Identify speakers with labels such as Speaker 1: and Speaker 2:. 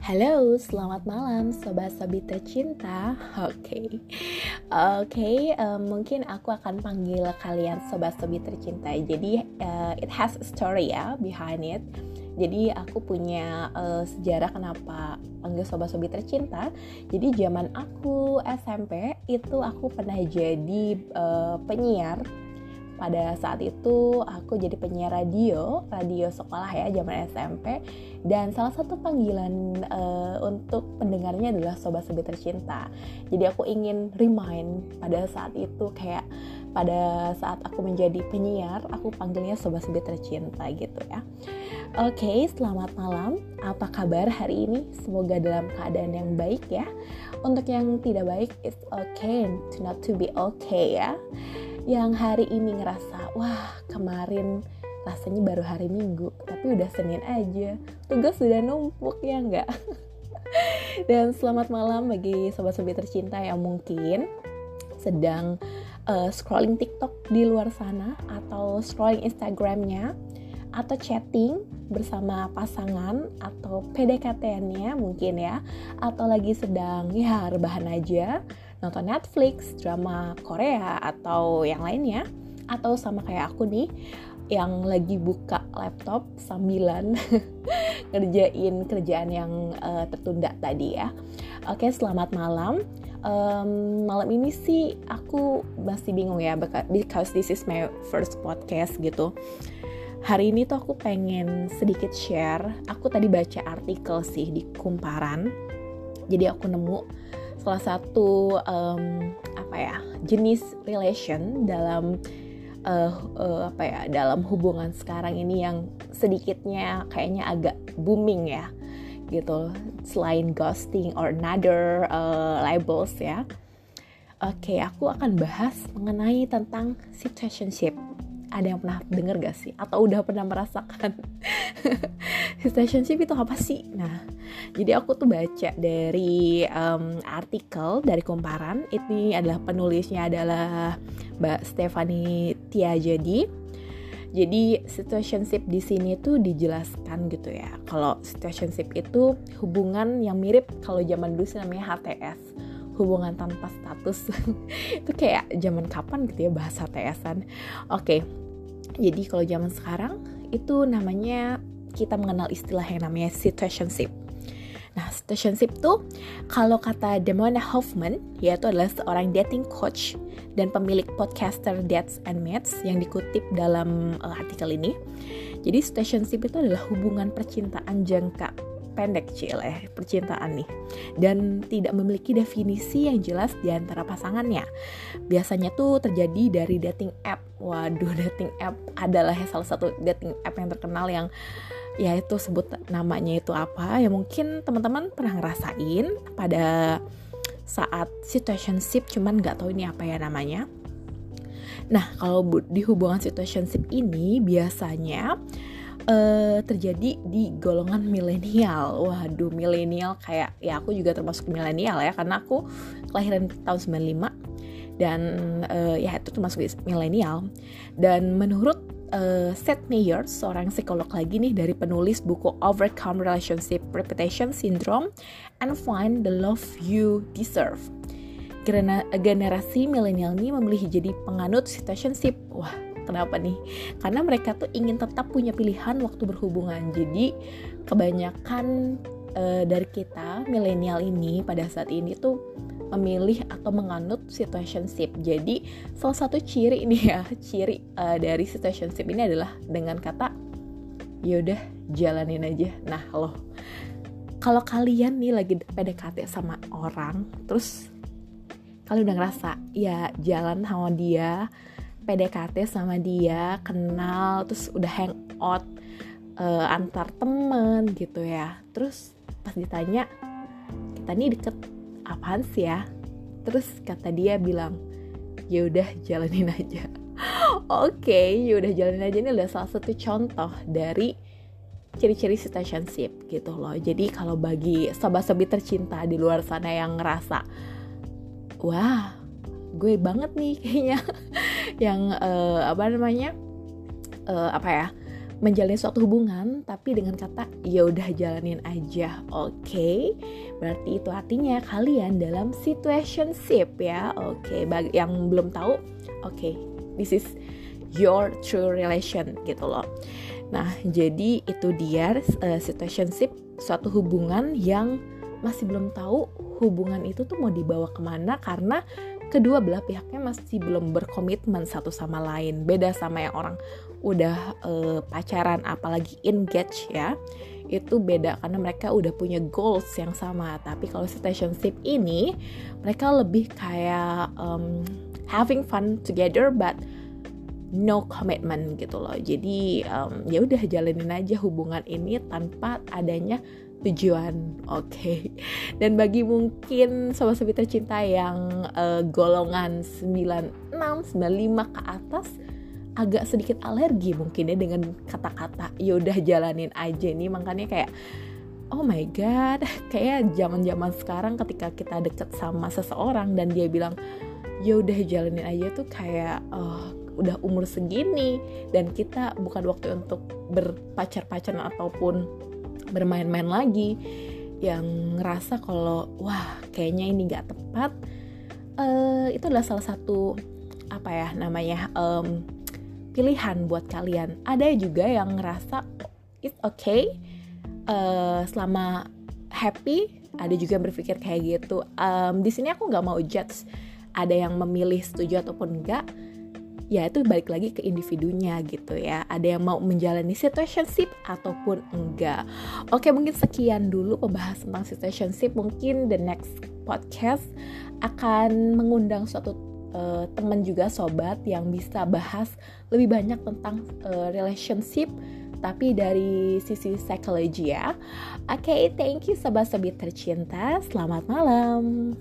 Speaker 1: Halo, selamat malam sobat-sobi tercinta. Oke, okay. oke, okay, uh, mungkin aku akan panggil kalian sobat-sobi tercinta. Jadi uh, it has a story ya behind it. Jadi aku punya uh, sejarah kenapa panggil sobat-sobi tercinta. Jadi zaman aku SMP itu aku pernah jadi uh, penyiar pada saat itu aku jadi penyiar radio, radio sekolah ya zaman SMP dan salah satu panggilan uh, untuk pendengarnya adalah sobat sobat tercinta. Jadi aku ingin remind pada saat itu kayak pada saat aku menjadi penyiar, aku panggilnya sobat sobat tercinta gitu ya. Oke, okay, selamat malam. Apa kabar hari ini? Semoga dalam keadaan yang baik ya. Untuk yang tidak baik, it's okay to not to be okay ya yang hari ini ngerasa wah kemarin rasanya baru hari minggu tapi udah senin aja tugas sudah numpuk ya enggak dan selamat malam bagi sobat-sobat tercinta yang mungkin sedang uh, scrolling TikTok di luar sana atau scrolling Instagramnya atau chatting bersama pasangan atau PDKT-nya mungkin ya atau lagi sedang ya rebahan aja nonton Netflix, drama Korea atau yang lainnya atau sama kayak aku nih yang lagi buka laptop sambilan ngerjain kerjaan yang uh, tertunda tadi ya. Oke, selamat malam. Um, malam ini sih aku masih bingung ya because this is my first podcast gitu. Hari ini tuh aku pengen sedikit share. Aku tadi baca artikel sih di Kumparan. Jadi aku nemu salah satu um, apa ya jenis relation dalam uh, uh, apa ya dalam hubungan sekarang ini yang sedikitnya kayaknya agak booming ya gitu. Selain ghosting or another uh, labels ya. Oke aku akan bahas mengenai tentang situationship ada yang pernah denger gak sih? Atau udah pernah merasakan? Situationship itu apa sih? Nah jadi aku tuh baca dari um, artikel dari Kumparan ini adalah penulisnya adalah Mbak Stephanie Tiajadi. Jadi situationship di sini tuh dijelaskan gitu ya. Kalau situationship itu hubungan yang mirip kalau zaman dulu namanya HTS, hubungan tanpa status. itu kayak zaman kapan gitu ya bahasa HTS-an. Oke. Jadi kalau zaman sekarang itu namanya kita mengenal istilah yang namanya situationship. Nah, situationship tuh kalau kata Demona Hoffman, yaitu adalah seorang dating coach dan pemilik podcaster Dates and Mates yang dikutip dalam uh, artikel ini. Jadi situationship itu adalah hubungan percintaan jangka pendek cile eh, percintaan nih dan tidak memiliki definisi yang jelas di antara pasangannya. Biasanya tuh terjadi dari dating app. Waduh, dating app adalah salah satu dating app yang terkenal yang ya itu sebut namanya itu apa ya mungkin teman-teman pernah ngerasain pada saat situationship cuman nggak tahu ini apa ya namanya nah kalau di hubungan situationship ini biasanya uh, terjadi di golongan milenial. Waduh, milenial kayak ya aku juga termasuk milenial ya karena aku kelahiran tahun 95 dan uh, ya itu termasuk milenial. Dan menurut uh, Seth Meyers, seorang psikolog lagi nih dari penulis buku Overcome Relationship Reputation Syndrome and Find the Love You Deserve. Generasi milenial ini memilih jadi penganut situationship. Wah, kenapa nih? Karena mereka tuh ingin tetap punya pilihan waktu berhubungan. Jadi kebanyakan uh, dari kita milenial ini pada saat ini tuh memilih atau menganut situationship. Jadi salah satu ciri ini ya, ciri uh, dari situationship ini adalah dengan kata yaudah jalanin aja. Nah loh, kalau kalian nih lagi PDKT sama orang, terus kalian udah ngerasa ya jalan sama dia, PDKT sama dia, kenal, terus udah hangout uh, antar temen gitu ya. Terus pas ditanya kita nih deket apaan sih ya? Terus kata dia bilang ya udah jalanin aja. Oke okay, ya udah jalanin aja. Ini adalah salah satu contoh dari ciri-ciri situationship gitu loh. Jadi kalau bagi sobat-sobat tercinta di luar sana yang ngerasa wah gue banget nih kayaknya. Yang uh, apa namanya uh, apa ya menjalani suatu hubungan tapi dengan kata ya udah jalanin aja. Oke okay? berarti itu artinya kalian dalam situationship ya. Oke okay, bagi yang belum tahu oke okay, this is your true relation gitu loh. Nah jadi itu dia uh, situationship suatu hubungan yang masih belum tahu hubungan itu tuh mau dibawa ke mana karena kedua belah pihaknya masih belum berkomitmen satu sama lain. Beda sama yang orang udah uh, pacaran apalagi engage ya. Itu beda karena mereka udah punya goals yang sama. Tapi kalau situationship ini mereka lebih kayak um, having fun together but no commitment gitu loh. Jadi um, ya udah jalanin aja hubungan ini tanpa adanya tujuan oke okay. dan bagi mungkin sobat-sobat tercinta yang uh, golongan 96 95 ke atas agak sedikit alergi mungkin ya dengan kata-kata yaudah jalanin aja nih makanya kayak oh my god kayak zaman zaman sekarang ketika kita deket sama seseorang dan dia bilang yaudah jalanin aja tuh kayak oh, udah umur segini dan kita bukan waktu untuk berpacar-pacaran ataupun bermain-main lagi yang ngerasa kalau wah kayaknya ini nggak tepat uh, itu adalah salah satu apa ya namanya um, pilihan buat kalian. Ada juga yang ngerasa it's okay uh, selama happy. Ada juga yang berpikir kayak gitu. Um, di sini aku nggak mau judge. Ada yang memilih setuju ataupun enggak. Ya itu balik lagi ke individunya gitu ya. Ada yang mau menjalani situationship ataupun enggak. Oke mungkin sekian dulu pembahasan tentang situationship. Mungkin the next podcast akan mengundang suatu uh, teman juga sobat yang bisa bahas lebih banyak tentang uh, relationship tapi dari sisi psikologi ya. Oke, okay, thank you sobat-sobat tercinta. Selamat malam.